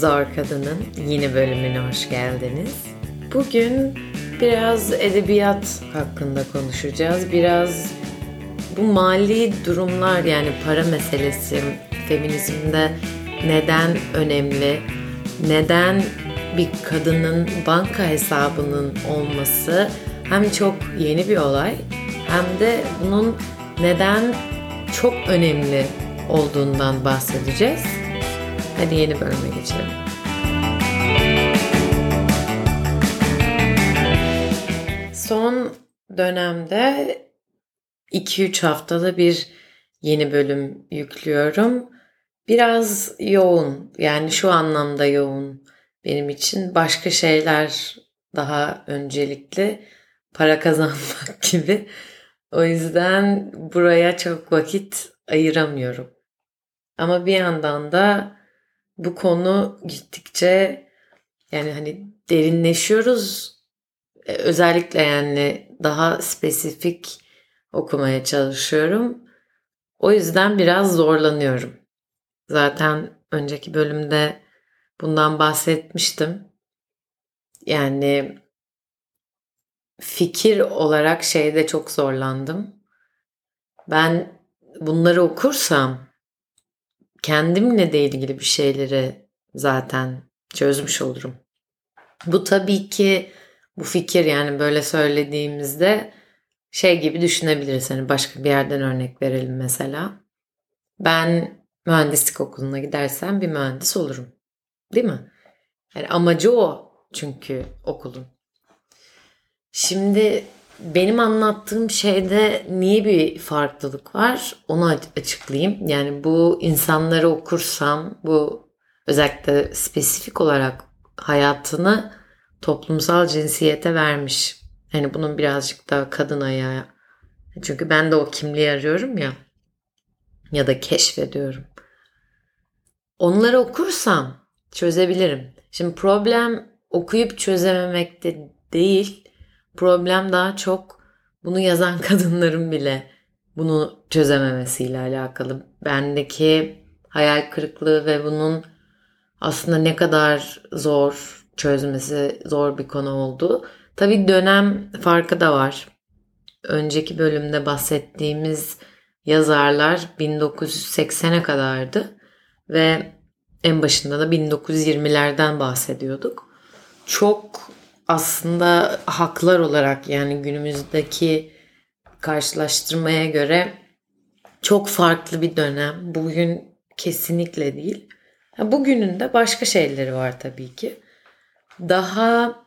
Zor Kadın'ın yeni bölümüne hoş geldiniz. Bugün biraz edebiyat hakkında konuşacağız. Biraz bu mali durumlar yani para meselesi feminizmde neden önemli? Neden bir kadının banka hesabının olması hem çok yeni bir olay hem de bunun neden çok önemli olduğundan bahsedeceğiz. Hadi yeni bölüme geçelim. Son dönemde 2-3 haftada bir yeni bölüm yüklüyorum. Biraz yoğun yani şu anlamda yoğun benim için başka şeyler daha öncelikli para kazanmak gibi. O yüzden buraya çok vakit ayıramıyorum. Ama bir yandan da bu konu gittikçe yani hani derinleşiyoruz. E, özellikle yani daha spesifik okumaya çalışıyorum. O yüzden biraz zorlanıyorum. Zaten önceki bölümde bundan bahsetmiştim. Yani fikir olarak şeyde çok zorlandım. Ben bunları okursam kendimle de ilgili bir şeyleri zaten çözmüş olurum. Bu tabii ki bu fikir yani böyle söylediğimizde şey gibi düşünebiliriz. Hani başka bir yerden örnek verelim mesela. Ben mühendislik okuluna gidersem bir mühendis olurum. Değil mi? Yani amacı o çünkü okulun. Şimdi benim anlattığım şeyde niye bir farklılık var onu açıklayayım. Yani bu insanları okursam bu özellikle spesifik olarak hayatını toplumsal cinsiyete vermiş. Hani bunun birazcık da kadın ayağı. Çünkü ben de o kimliği arıyorum ya. Ya da keşfediyorum. Onları okursam çözebilirim. Şimdi problem okuyup çözememekte değil Problem daha çok bunu yazan kadınların bile bunu çözememesiyle alakalı. Bendeki hayal kırıklığı ve bunun aslında ne kadar zor çözmesi zor bir konu oldu. Tabii dönem farkı da var. Önceki bölümde bahsettiğimiz yazarlar 1980'e kadardı ve en başında da 1920'lerden bahsediyorduk. Çok aslında haklar olarak yani günümüzdeki karşılaştırmaya göre çok farklı bir dönem. Bugün kesinlikle değil. Bugünün de başka şeyleri var tabii ki. Daha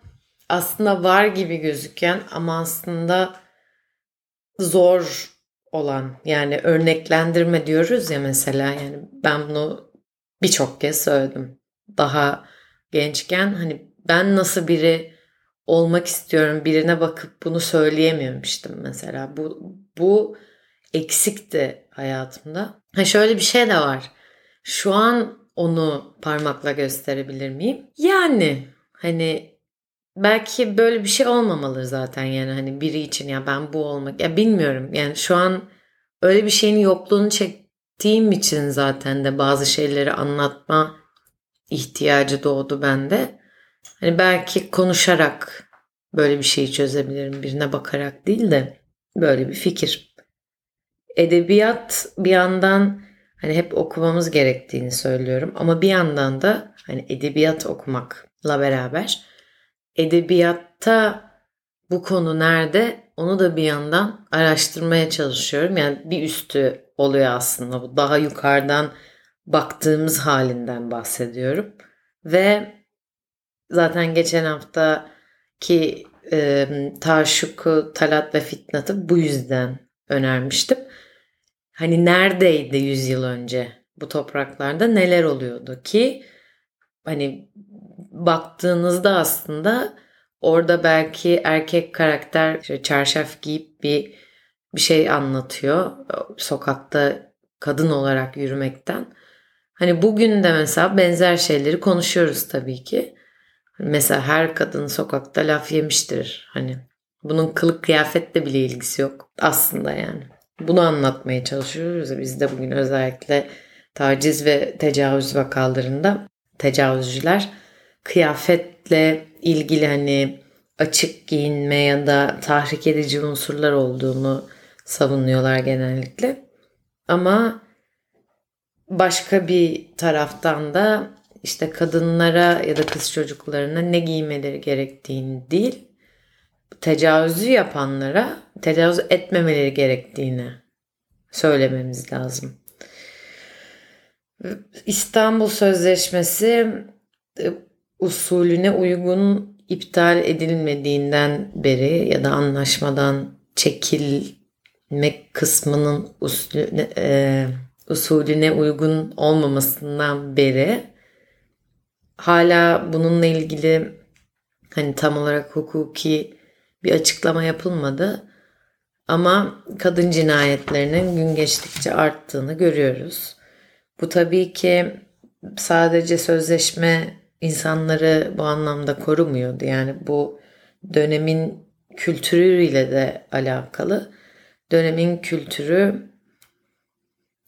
aslında var gibi gözüken ama aslında zor olan yani örneklendirme diyoruz ya mesela yani ben bunu birçok kez söyledim. Daha gençken hani ben nasıl biri olmak istiyorum birine bakıp bunu söyleyemiyormuştum mesela. Bu, bu eksikti hayatımda. Ha şöyle bir şey de var. Şu an onu parmakla gösterebilir miyim? Yani hani belki böyle bir şey olmamalı zaten yani hani biri için ya ben bu olmak ya bilmiyorum yani şu an öyle bir şeyin yokluğunu çektiğim için zaten de bazı şeyleri anlatma ihtiyacı doğdu bende. Hani belki konuşarak böyle bir şeyi çözebilirim birine bakarak değil de böyle bir fikir. Edebiyat bir yandan hani hep okumamız gerektiğini söylüyorum ama bir yandan da hani edebiyat okumakla beraber edebiyatta bu konu nerede onu da bir yandan araştırmaya çalışıyorum. Yani bir üstü oluyor aslında bu daha yukarıdan baktığımız halinden bahsediyorum. Ve Zaten geçen hafta ki e, Taşuk'u, Talat ve Fitnat'ı bu yüzden önermiştim. Hani neredeydi 100 yıl önce bu topraklarda neler oluyordu ki hani baktığınızda aslında orada belki erkek karakter işte çarşaf giyip bir bir şey anlatıyor sokakta kadın olarak yürümekten. Hani bugün de mesela benzer şeyleri konuşuyoruz tabii ki. Mesela her kadın sokakta laf yemiştir. Hani bunun kılık kıyafetle bile ilgisi yok aslında yani. Bunu anlatmaya çalışıyoruz biz de bugün özellikle taciz ve tecavüz vakalarında. tecavüzcüler kıyafetle ilgili hani açık giyinme ya da tahrik edici unsurlar olduğunu savunuyorlar genellikle. Ama başka bir taraftan da işte kadınlara ya da kız çocuklarına ne giymeleri gerektiğini değil, tecavüzü yapanlara tecavüz etmemeleri gerektiğini söylememiz lazım. İstanbul Sözleşmesi e, usulüne uygun iptal edilmediğinden beri ya da anlaşmadan çekilmek kısmının usulüne, e, usulüne uygun olmamasından beri hala bununla ilgili hani tam olarak hukuki bir açıklama yapılmadı. Ama kadın cinayetlerinin gün geçtikçe arttığını görüyoruz. Bu tabii ki sadece sözleşme insanları bu anlamda korumuyordu. Yani bu dönemin kültürüyle de alakalı. Dönemin kültürü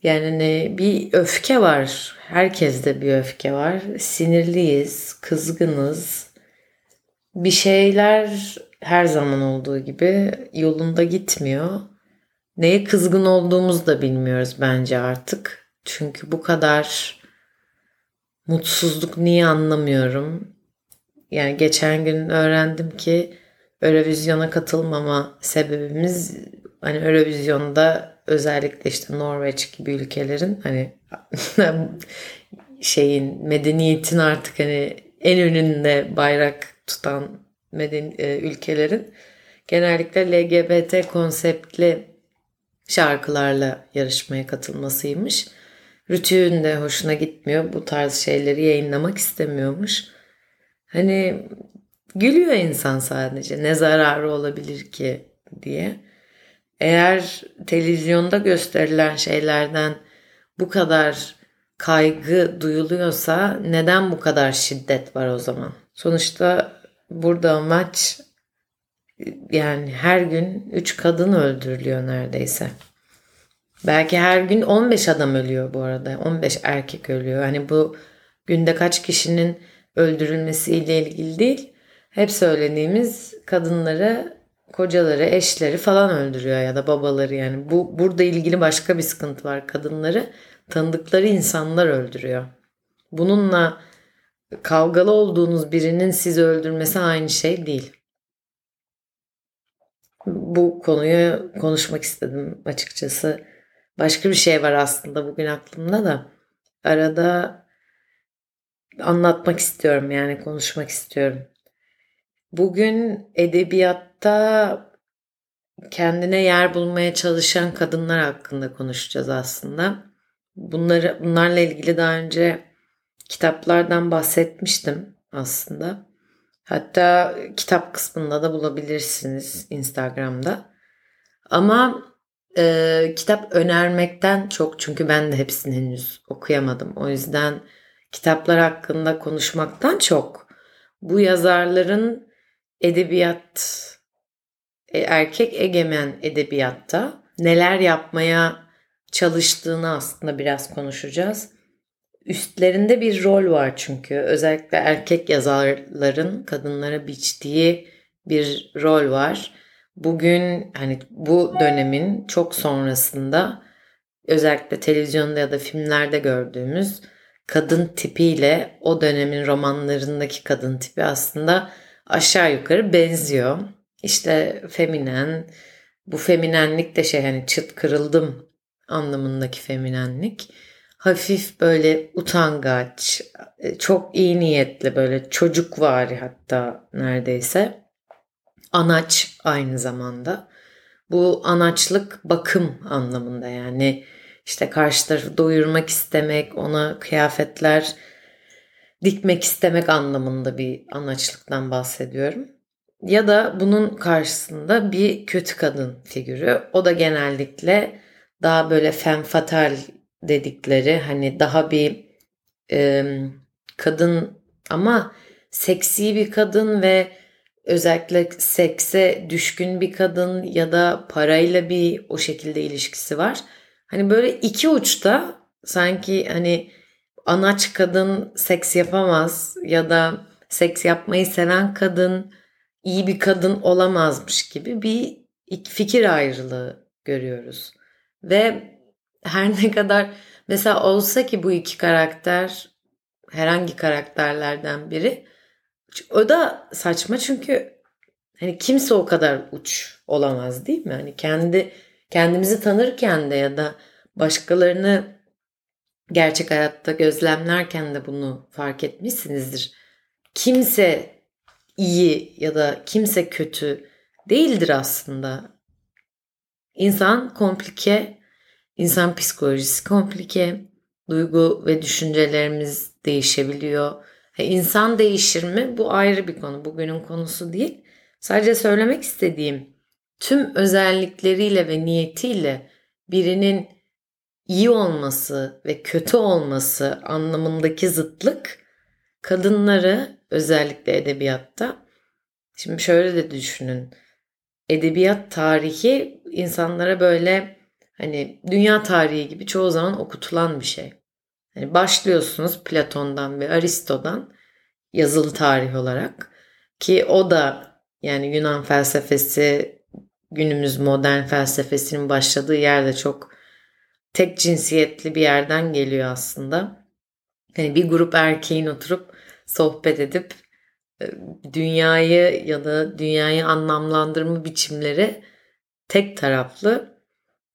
yani bir öfke var. Herkeste bir öfke var. Sinirliyiz, kızgınız. Bir şeyler her zaman olduğu gibi yolunda gitmiyor. Neye kızgın olduğumuzu da bilmiyoruz bence artık. Çünkü bu kadar mutsuzluk niye anlamıyorum. Yani geçen gün öğrendim ki Eurovizyona katılmama sebebimiz hani Eurovizyonda özellikle işte Norveç gibi ülkelerin hani şeyin medeniyetin artık hani en önünde bayrak tutan meden e, ülkelerin genellikle LGBT konseptli şarkılarla yarışmaya katılmasıymış. Rütü'nün de hoşuna gitmiyor. Bu tarz şeyleri yayınlamak istemiyormuş. Hani gülüyor insan sadece. Ne zararı olabilir ki diye. Eğer televizyonda gösterilen şeylerden bu kadar kaygı duyuluyorsa neden bu kadar şiddet var o zaman? Sonuçta burada amaç yani her gün 3 kadın öldürülüyor neredeyse. Belki her gün 15 adam ölüyor bu arada. 15 erkek ölüyor. Hani bu günde kaç kişinin öldürülmesiyle ilgili değil. Hep söylediğimiz kadınları, kocaları, eşleri falan öldürüyor ya da babaları yani. Bu burada ilgili başka bir sıkıntı var. Kadınları tanıdıkları insanlar öldürüyor. Bununla kavgalı olduğunuz birinin sizi öldürmesi aynı şey değil. Bu konuyu konuşmak istedim açıkçası. Başka bir şey var aslında bugün aklımda da. Arada anlatmak istiyorum yani konuşmak istiyorum. Bugün edebiyatta kendine yer bulmaya çalışan kadınlar hakkında konuşacağız aslında. Bunları bunlarla ilgili daha önce kitaplardan bahsetmiştim aslında. Hatta kitap kısmında da bulabilirsiniz Instagram'da. Ama e, kitap önermekten çok çünkü ben de hepsini henüz okuyamadım. O yüzden kitaplar hakkında konuşmaktan çok bu yazarların edebiyat e, erkek egemen edebiyatta neler yapmaya çalıştığını aslında biraz konuşacağız. Üstlerinde bir rol var çünkü özellikle erkek yazarların kadınlara biçtiği bir rol var. Bugün hani bu dönemin çok sonrasında özellikle televizyonda ya da filmlerde gördüğümüz kadın tipiyle o dönemin romanlarındaki kadın tipi aslında aşağı yukarı benziyor. İşte feminen, bu feminenlik de şey hani çıt kırıldım anlamındaki feminenlik. Hafif böyle utangaç, çok iyi niyetli böyle çocuk var hatta neredeyse. Anaç aynı zamanda. Bu anaçlık bakım anlamında yani işte karşı tarafı doyurmak istemek, ona kıyafetler dikmek istemek anlamında bir anaçlıktan bahsediyorum. Ya da bunun karşısında bir kötü kadın figürü. O da genellikle daha böyle femme fatale dedikleri hani daha bir e, kadın ama seksi bir kadın ve özellikle sekse düşkün bir kadın ya da parayla bir o şekilde ilişkisi var. Hani böyle iki uçta sanki hani anaç kadın seks yapamaz ya da seks yapmayı seven kadın iyi bir kadın olamazmış gibi bir fikir ayrılığı görüyoruz. Ve her ne kadar mesela olsa ki bu iki karakter herhangi karakterlerden biri o da saçma çünkü hani kimse o kadar uç olamaz değil mi? Hani kendi kendimizi tanırken de ya da başkalarını gerçek hayatta gözlemlerken de bunu fark etmişsinizdir. Kimse iyi ya da kimse kötü değildir aslında. İnsan komplike, insan psikolojisi komplike, duygu ve düşüncelerimiz değişebiliyor. İnsan değişir mi? Bu ayrı bir konu. Bugünün konusu değil. Sadece söylemek istediğim tüm özellikleriyle ve niyetiyle birinin iyi olması ve kötü olması anlamındaki zıtlık kadınları özellikle edebiyatta şimdi şöyle de düşünün. Edebiyat tarihi insanlara böyle hani dünya tarihi gibi çoğu zaman okutulan bir şey. Yani başlıyorsunuz Platon'dan ve Aristo'dan yazılı tarih olarak ki o da yani Yunan felsefesi günümüz modern felsefesinin başladığı yerde çok tek cinsiyetli bir yerden geliyor aslında. Yani bir grup erkeğin oturup sohbet edip e, dünyayı ya da dünyayı anlamlandırma biçimleri tek taraflı.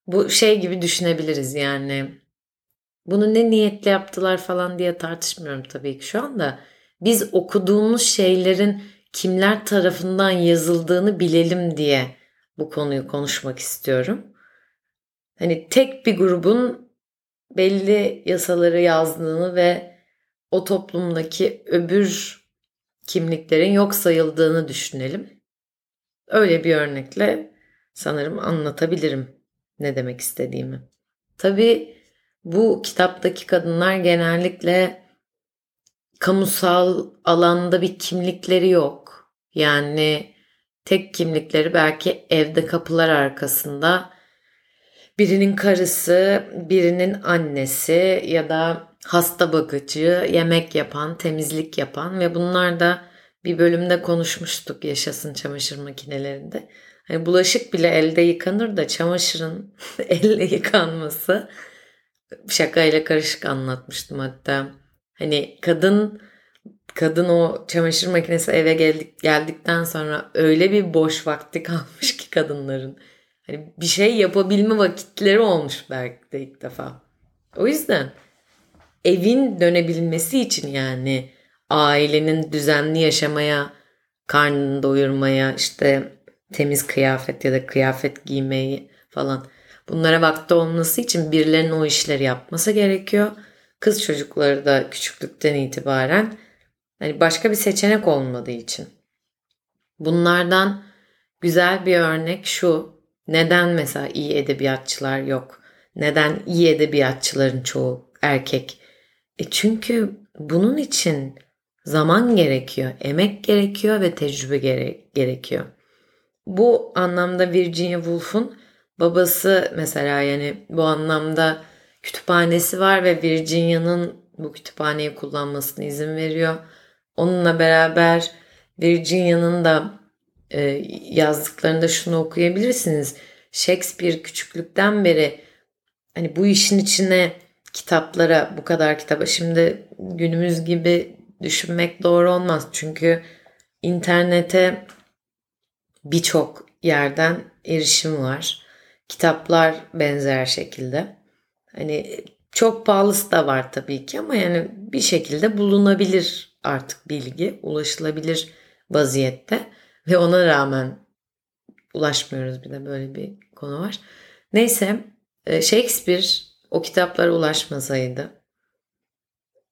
Bu şey gibi düşünebiliriz yani. Bunu ne niyetle yaptılar falan diye tartışmıyorum tabii ki şu anda. Biz okuduğumuz şeylerin kimler tarafından yazıldığını bilelim diye bu konuyu konuşmak istiyorum. Hani tek bir grubun belli yasaları yazdığını ve o toplumdaki öbür kimliklerin yok sayıldığını düşünelim. Öyle bir örnekle sanırım anlatabilirim ne demek istediğimi. Tabii bu kitaptaki kadınlar genellikle kamusal alanda bir kimlikleri yok. Yani tek kimlikleri belki evde kapılar arkasında birinin karısı, birinin annesi ya da hasta bakıcı, yemek yapan, temizlik yapan ve bunlar da bir bölümde konuşmuştuk yaşasın çamaşır makinelerinde. Hani bulaşık bile elde yıkanır da çamaşırın elle yıkanması şakayla karışık anlatmıştım hatta. Hani kadın kadın o çamaşır makinesi eve geldik, geldikten sonra öyle bir boş vakti kalmış ki kadınların. Hani bir şey yapabilme vakitleri olmuş belki de ilk defa. O yüzden evin dönebilmesi için yani ailenin düzenli yaşamaya, karnını doyurmaya, işte temiz kıyafet ya da kıyafet giymeyi falan bunlara vakti olması için birilerinin o işleri yapması gerekiyor. Kız çocukları da küçüklükten itibaren hani başka bir seçenek olmadığı için. Bunlardan güzel bir örnek şu. Neden mesela iyi edebiyatçılar yok? Neden iyi edebiyatçıların çoğu erkek? E çünkü bunun için zaman gerekiyor, emek gerekiyor ve tecrübe gere- gerekiyor. Bu anlamda Virginia Woolf'un babası mesela yani bu anlamda kütüphanesi var ve Virginia'nın bu kütüphaneyi kullanmasına izin veriyor. Onunla beraber Virginia'nın da e, yazdıklarında şunu okuyabilirsiniz. Shakespeare küçüklükten beri hani bu işin içine kitaplara bu kadar kitaba şimdi günümüz gibi düşünmek doğru olmaz. Çünkü internete birçok yerden erişim var. Kitaplar benzer şekilde. Hani çok pahalısı da var tabii ki ama yani bir şekilde bulunabilir artık bilgi, ulaşılabilir vaziyette ve ona rağmen ulaşmıyoruz bir de böyle bir konu var. Neyse e, Shakespeare o kitaplara ulaşmasaydı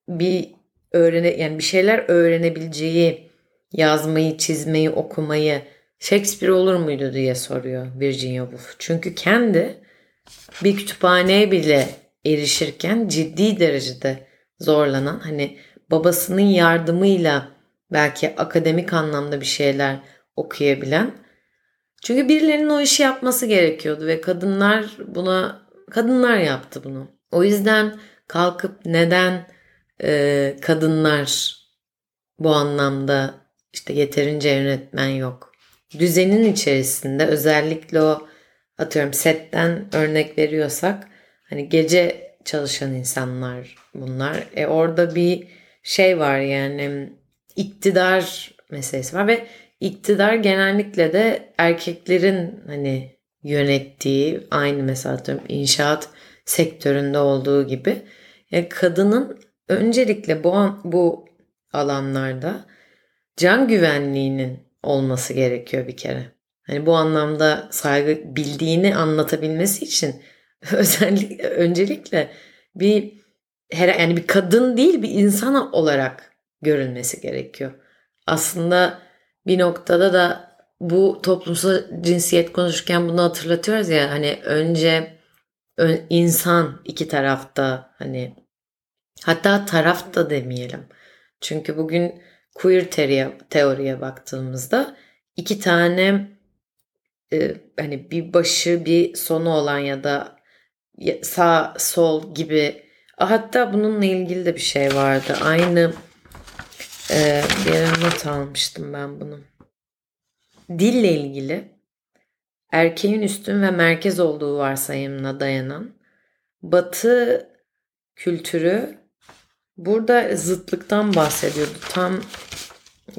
bir öğrene yani bir şeyler öğrenebileceği yazmayı, çizmeyi, okumayı Shakespeare olur muydu diye soruyor Virginia Woolf. Çünkü kendi bir kütüphaneye bile erişirken ciddi derecede zorlanan hani babasının yardımıyla belki akademik anlamda bir şeyler okuyabilen. Çünkü birilerinin o işi yapması gerekiyordu ve kadınlar buna kadınlar yaptı bunu. O yüzden kalkıp neden e, kadınlar bu anlamda işte yeterince yönetmen yok. Düzenin içerisinde özellikle o atıyorum setten örnek veriyorsak hani gece çalışan insanlar bunlar. E orada bir şey var yani iktidar meselesi var ve iktidar genellikle de erkeklerin hani yönettiği aynı mesela atıyorum inşaat sektöründe olduğu gibi yani kadının öncelikle bu bu alanlarda can güvenliğinin olması gerekiyor bir kere. Hani bu anlamda saygı bildiğini anlatabilmesi için özellikle öncelikle bir her yani bir kadın değil bir insan olarak görülmesi gerekiyor. Aslında bir noktada da bu toplumsal cinsiyet konuşurken bunu hatırlatıyoruz ya hani önce insan iki tarafta hani hatta taraf da demeyelim. Çünkü bugün queer teoriye, teoriye baktığımızda iki tane e, hani bir başı bir sonu olan ya da sağ sol gibi hatta bununla ilgili de bir şey vardı. Aynı e, bir yere not almıştım ben bunu. Dille ilgili erkeğin üstün ve merkez olduğu varsayımına dayanan batı kültürü burada zıtlıktan bahsediyordu. Tam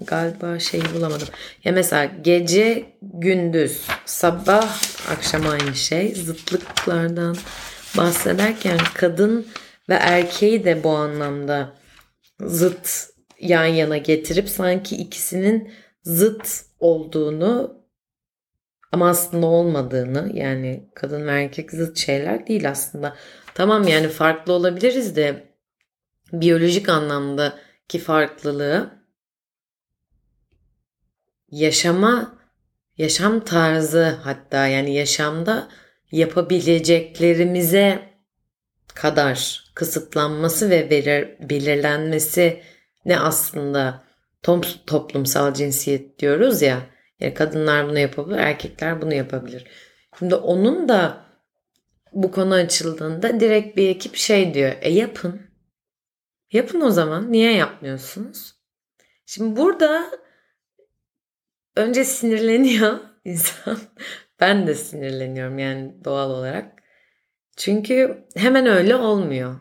galiba şeyi bulamadım. Ya mesela gece gündüz sabah akşam aynı şey zıtlıklardan bahsederken kadın ve erkeği de bu anlamda zıt yan yana getirip sanki ikisinin zıt olduğunu ama aslında olmadığını yani kadın ve erkek zıt şeyler değil aslında. Tamam yani farklı olabiliriz de biyolojik anlamdaki farklılığı yaşama yaşam tarzı hatta yani yaşamda yapabileceklerimize kadar kısıtlanması ve belir, belirlenmesi ne aslında toplumsal cinsiyet diyoruz ya. Yani kadınlar bunu yapabilir, erkekler bunu yapabilir. Şimdi onun da bu konu açıldığında direkt bir ekip şey diyor. E yapın. Yapın o zaman. Niye yapmıyorsunuz? Şimdi burada önce sinirleniyor insan. Ben de sinirleniyorum yani doğal olarak. Çünkü hemen öyle olmuyor.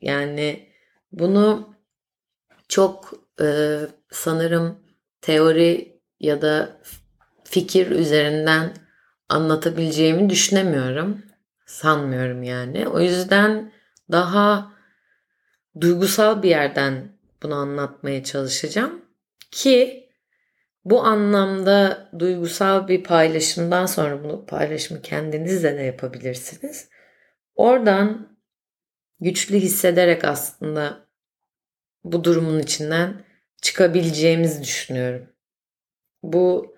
Yani bunu çok e, sanırım teori ya da fikir üzerinden anlatabileceğimi düşünemiyorum. Sanmıyorum yani. O yüzden daha duygusal bir yerden bunu anlatmaya çalışacağım ki bu anlamda duygusal bir paylaşımdan sonra bunu paylaşımı kendinizle de yapabilirsiniz. Oradan güçlü hissederek aslında bu durumun içinden çıkabileceğimizi düşünüyorum. Bu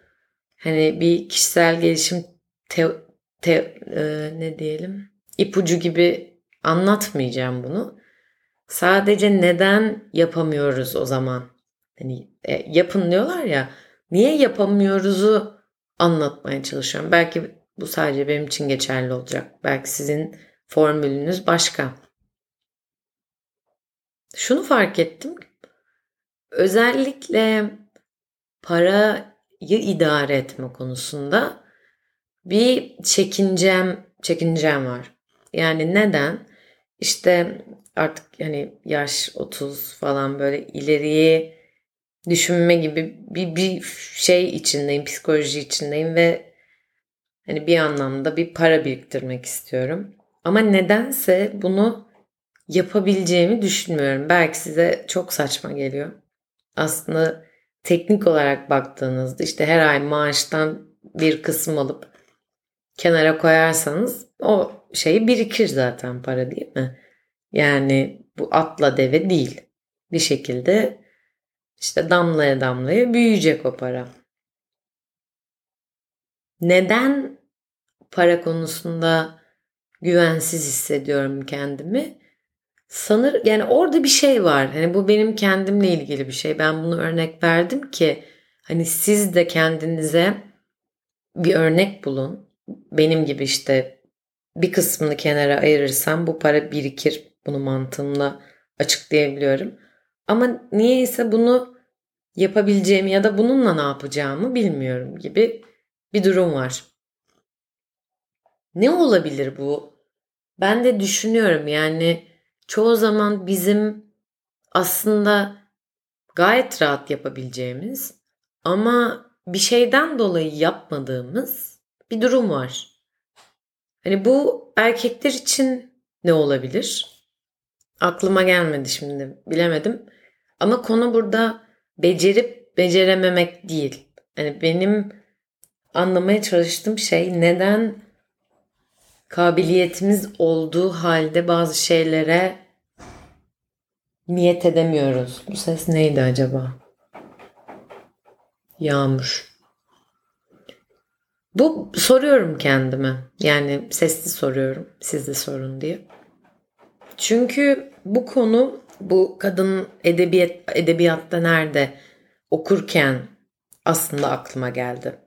hani bir kişisel gelişim te, te, e, ne diyelim ipucu gibi anlatmayacağım bunu. Sadece neden yapamıyoruz o zaman? Hani e, yapın diyorlar ya. Niye yapamıyoruzu anlatmaya çalışıyorum. Belki bu sadece benim için geçerli olacak. Belki sizin formülünüz başka. Şunu fark ettim. Özellikle parayı idare etme konusunda bir çekincem çekincem var. Yani neden? İşte artık yani yaş 30 falan böyle ileriye düşünme gibi bir, bir şey içindeyim, psikoloji içindeyim ve hani bir anlamda bir para biriktirmek istiyorum. Ama nedense bunu yapabileceğimi düşünmüyorum. Belki size çok saçma geliyor. Aslında teknik olarak baktığınızda işte her ay maaştan bir kısım alıp kenara koyarsanız o şey birikir zaten para değil mi? Yani bu atla deve değil. Bir şekilde işte damlaya damlaya büyüyecek o para. Neden para konusunda güvensiz hissediyorum kendimi? Sanır yani orada bir şey var. Hani bu benim kendimle ilgili bir şey. Ben bunu örnek verdim ki hani siz de kendinize bir örnek bulun. Benim gibi işte bir kısmını kenara ayırırsam bu para birikir. Bunu mantığımla açıklayabiliyorum. Ama niyeyse bunu yapabileceğimi ya da bununla ne yapacağımı bilmiyorum gibi bir durum var. Ne olabilir bu? Ben de düşünüyorum yani çoğu zaman bizim aslında gayet rahat yapabileceğimiz ama bir şeyden dolayı yapmadığımız bir durum var. Hani bu erkekler için ne olabilir? Aklıma gelmedi şimdi bilemedim. Ama konu burada becerip becerememek değil. Hani benim anlamaya çalıştığım şey neden kabiliyetimiz olduğu halde bazı şeylere niyet edemiyoruz. Bu ses neydi acaba? Yağmur. Bu soruyorum kendime. Yani sesli soruyorum. Siz de sorun diye. Çünkü bu konu bu kadın edebiyat edebiyatta nerede okurken aslında aklıma geldi.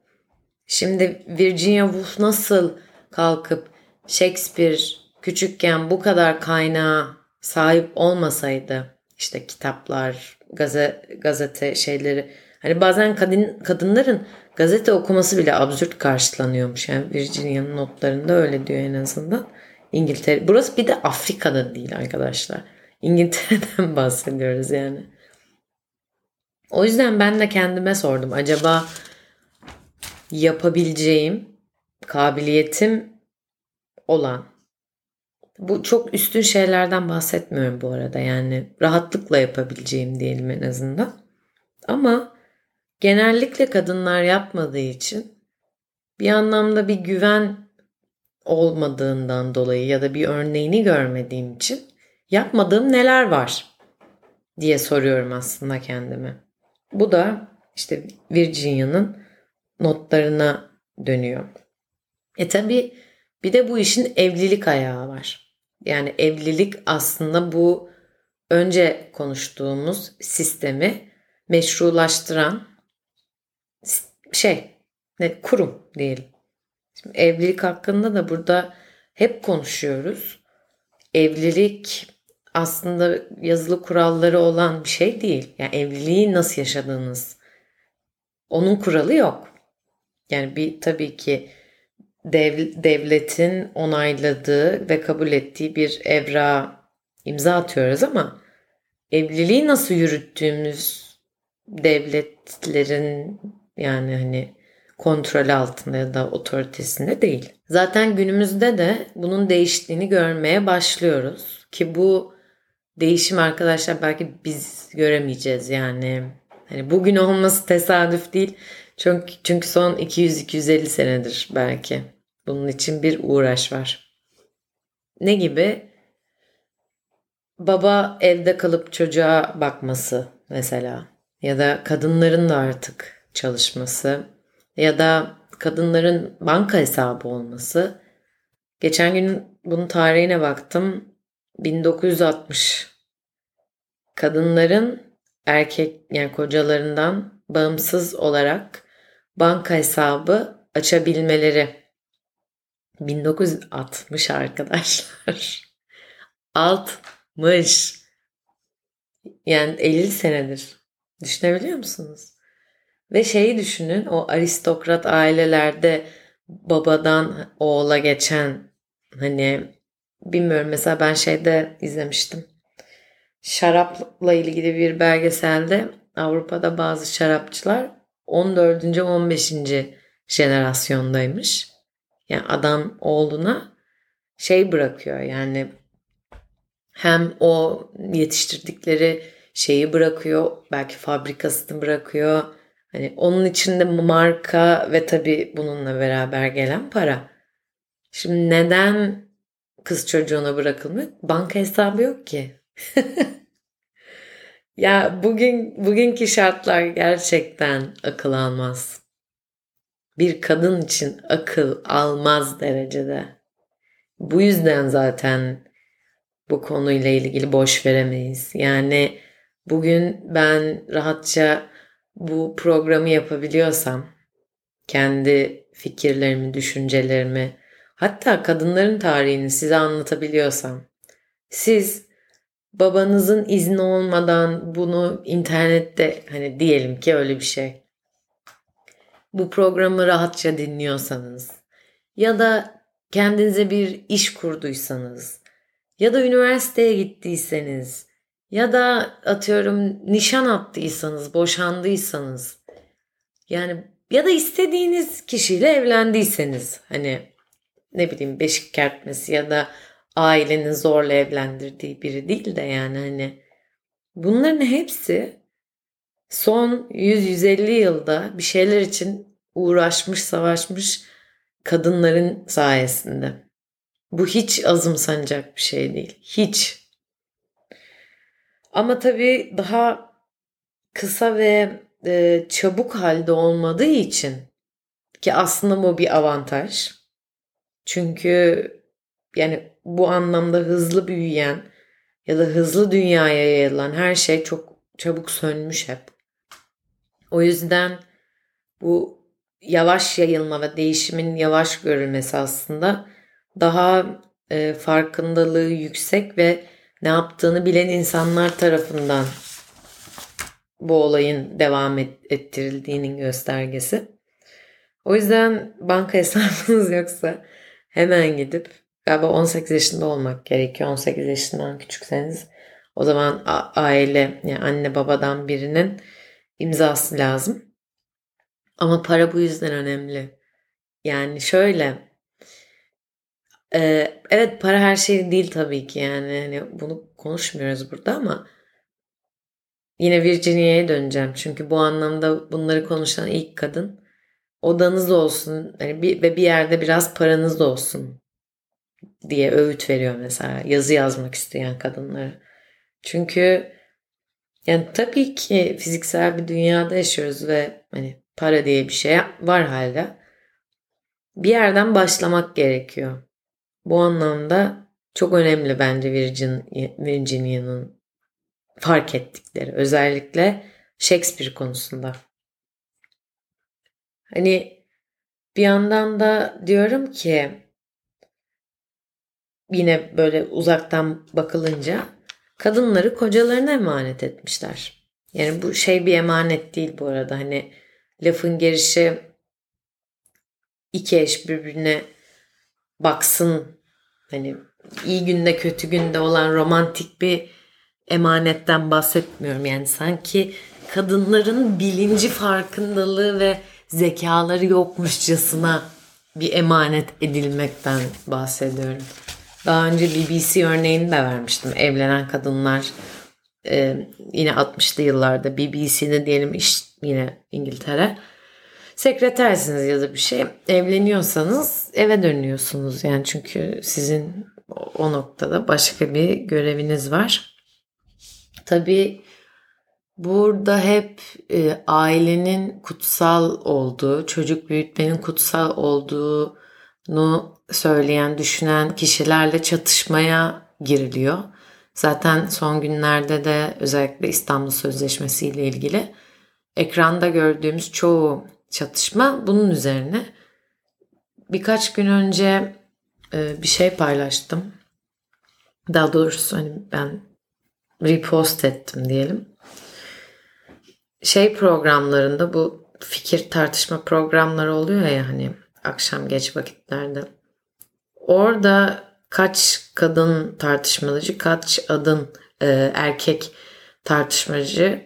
Şimdi Virginia Woolf nasıl kalkıp Shakespeare küçükken bu kadar kaynağa sahip olmasaydı işte kitaplar, gazete, gazete şeyleri hani bazen kadın kadınların gazete okuması bile absürt karşılanıyormuş. Yani Virginia'nın notlarında öyle diyor en azından. İngiltere. Burası bir de Afrika'da değil arkadaşlar. İngiltere'den bahsediyoruz yani. O yüzden ben de kendime sordum. Acaba yapabileceğim, kabiliyetim olan bu çok üstün şeylerden bahsetmiyorum bu arada. Yani rahatlıkla yapabileceğim diyelim en azından. Ama genellikle kadınlar yapmadığı için bir anlamda bir güven olmadığından dolayı ya da bir örneğini görmediğim için yapmadığım neler var diye soruyorum aslında kendime. Bu da işte Virginia'nın notlarına dönüyor. E tabi bir de bu işin evlilik ayağı var. Yani evlilik aslında bu önce konuştuğumuz sistemi meşrulaştıran şey, ne kurum diyelim. Şimdi evlilik hakkında da burada hep konuşuyoruz. Evlilik aslında yazılı kuralları olan bir şey değil. Yani evliliği nasıl yaşadığınız onun kuralı yok. Yani bir tabii ki dev, devletin onayladığı ve kabul ettiği bir evra imza atıyoruz ama evliliği nasıl yürüttüğümüz devletlerin yani hani kontrol altında ya da otoritesinde değil. Zaten günümüzde de bunun değiştiğini görmeye başlıyoruz ki bu değişim arkadaşlar belki biz göremeyeceğiz yani. Hani bugün olması tesadüf değil. Çünkü, çünkü son 200-250 senedir belki. Bunun için bir uğraş var. Ne gibi? Baba evde kalıp çocuğa bakması mesela. Ya da kadınların da artık çalışması. Ya da kadınların banka hesabı olması. Geçen gün bunun tarihine baktım. 1960 kadınların erkek yani kocalarından bağımsız olarak banka hesabı açabilmeleri 1960 arkadaşlar. 60 yani 50 senedir. Düşünebiliyor musunuz? Ve şeyi düşünün o aristokrat ailelerde babadan oğula geçen hani bilmiyorum mesela ben şeyde izlemiştim. Şarapla ilgili bir belgeselde Avrupa'da bazı şarapçılar 14. 15. jenerasyondaymış. Yani adam oğluna şey bırakıyor yani hem o yetiştirdikleri şeyi bırakıyor belki fabrikasını bırakıyor. Hani onun içinde marka ve tabii bununla beraber gelen para. Şimdi neden kız çocuğuna bırakılmıyor? Banka hesabı yok ki. ya bugün bugünkü şartlar gerçekten akıl almaz. Bir kadın için akıl almaz derecede. Bu yüzden zaten bu konuyla ilgili boş veremeyiz. Yani bugün ben rahatça bu programı yapabiliyorsam kendi fikirlerimi, düşüncelerimi hatta kadınların tarihini size anlatabiliyorsam siz babanızın izni olmadan bunu internette hani diyelim ki öyle bir şey. Bu programı rahatça dinliyorsanız ya da kendinize bir iş kurduysanız ya da üniversiteye gittiyseniz ya da atıyorum nişan attıysanız, boşandıysanız yani ya da istediğiniz kişiyle evlendiyseniz hani ne bileyim beşik kertmesi ya da ailenin zorla evlendirdiği biri değil de yani hani bunların hepsi son 100-150 yılda bir şeyler için uğraşmış, savaşmış kadınların sayesinde. Bu hiç azımsanacak bir şey değil. Hiç. Ama tabii daha kısa ve e, çabuk halde olmadığı için ki aslında bu bir avantaj. Çünkü yani bu anlamda hızlı büyüyen ya da hızlı dünyaya yayılan her şey çok çabuk sönmüş hep. O yüzden bu yavaş yayılma ve değişimin yavaş görülmesi aslında daha e, farkındalığı yüksek ve ne yaptığını bilen insanlar tarafından bu olayın devam ettirildiğinin göstergesi. O yüzden banka hesabınız yoksa hemen gidip galiba 18 yaşında olmak gerekiyor. 18 yaşından küçükseniz o zaman aile yani anne babadan birinin imzası lazım. Ama para bu yüzden önemli. Yani şöyle ee, evet para her şey değil tabii ki yani hani bunu konuşmuyoruz burada ama yine Virginia'ya döneceğim. Çünkü bu anlamda bunları konuşan ilk kadın odanız olsun hani bir, ve bir yerde biraz paranız olsun diye öğüt veriyor mesela yazı yazmak isteyen kadınlara. Çünkü yani tabii ki fiziksel bir dünyada yaşıyoruz ve hani para diye bir şey var hala. Bir yerden başlamak gerekiyor. Bu anlamda çok önemli bence Virgin, Virginia'nın fark ettikleri. Özellikle Shakespeare konusunda. Hani bir yandan da diyorum ki yine böyle uzaktan bakılınca kadınları kocalarına emanet etmişler. Yani bu şey bir emanet değil bu arada. Hani lafın gelişi iki eş birbirine baksın hani iyi günde kötü günde olan romantik bir emanetten bahsetmiyorum. Yani sanki kadınların bilinci farkındalığı ve zekaları yokmuşçasına bir emanet edilmekten bahsediyorum. Daha önce BBC örneğini de vermiştim. Evlenen kadınlar e, yine 60'lı yıllarda BBC'de diyelim iş yine İngiltere sekretersiniz ya da bir şey evleniyorsanız eve dönüyorsunuz yani çünkü sizin o noktada başka bir göreviniz var. Tabii burada hep e, ailenin kutsal olduğu, çocuk büyütmenin kutsal olduğunu söyleyen, düşünen kişilerle çatışmaya giriliyor. Zaten son günlerde de özellikle İstanbul Sözleşmesi ile ilgili ekranda gördüğümüz çoğu çatışma bunun üzerine. Birkaç gün önce e, bir şey paylaştım. Daha doğrusu hani ben repost ettim diyelim. Şey programlarında bu fikir tartışma programları oluyor ya hani akşam geç vakitlerde. Orada kaç kadın tartışmacı, kaç adın e, erkek tartışmacı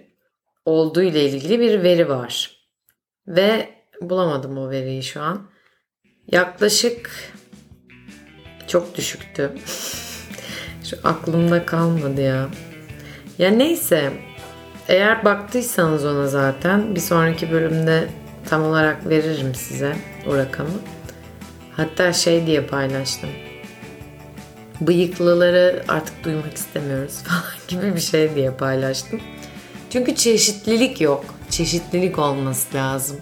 olduğu ile ilgili bir veri var. Ve bulamadım o veriyi şu an. Yaklaşık çok düşüktü. şu aklımda kalmadı ya. Ya neyse eğer baktıysanız ona zaten bir sonraki bölümde tam olarak veririm size o rakamı. Hatta şey diye paylaştım. Bıyıklıları artık duymak istemiyoruz falan gibi bir şey diye paylaştım. Çünkü çeşitlilik yok. Çeşitlilik olması lazım.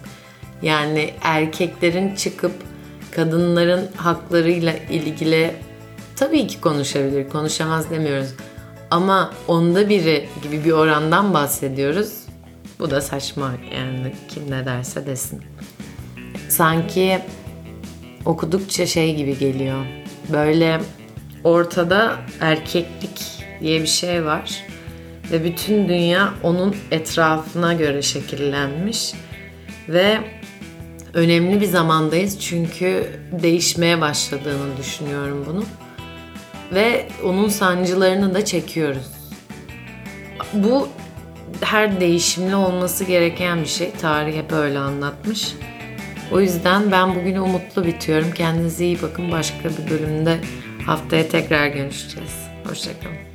Yani erkeklerin çıkıp kadınların haklarıyla ilgili tabii ki konuşabilir, konuşamaz demiyoruz. Ama onda biri gibi bir orandan bahsediyoruz. Bu da saçma yani kim ne derse desin. Sanki okudukça şey gibi geliyor. Böyle ortada erkeklik diye bir şey var. Ve bütün dünya onun etrafına göre şekillenmiş. Ve önemli bir zamandayız çünkü değişmeye başladığını düşünüyorum bunu. Ve onun sancılarını da çekiyoruz. Bu her değişimli olması gereken bir şey. Tarih hep öyle anlatmış. O yüzden ben bugünü umutlu bitiyorum. Kendinize iyi bakın. Başka bir bölümde haftaya tekrar görüşeceğiz. Hoşçakalın.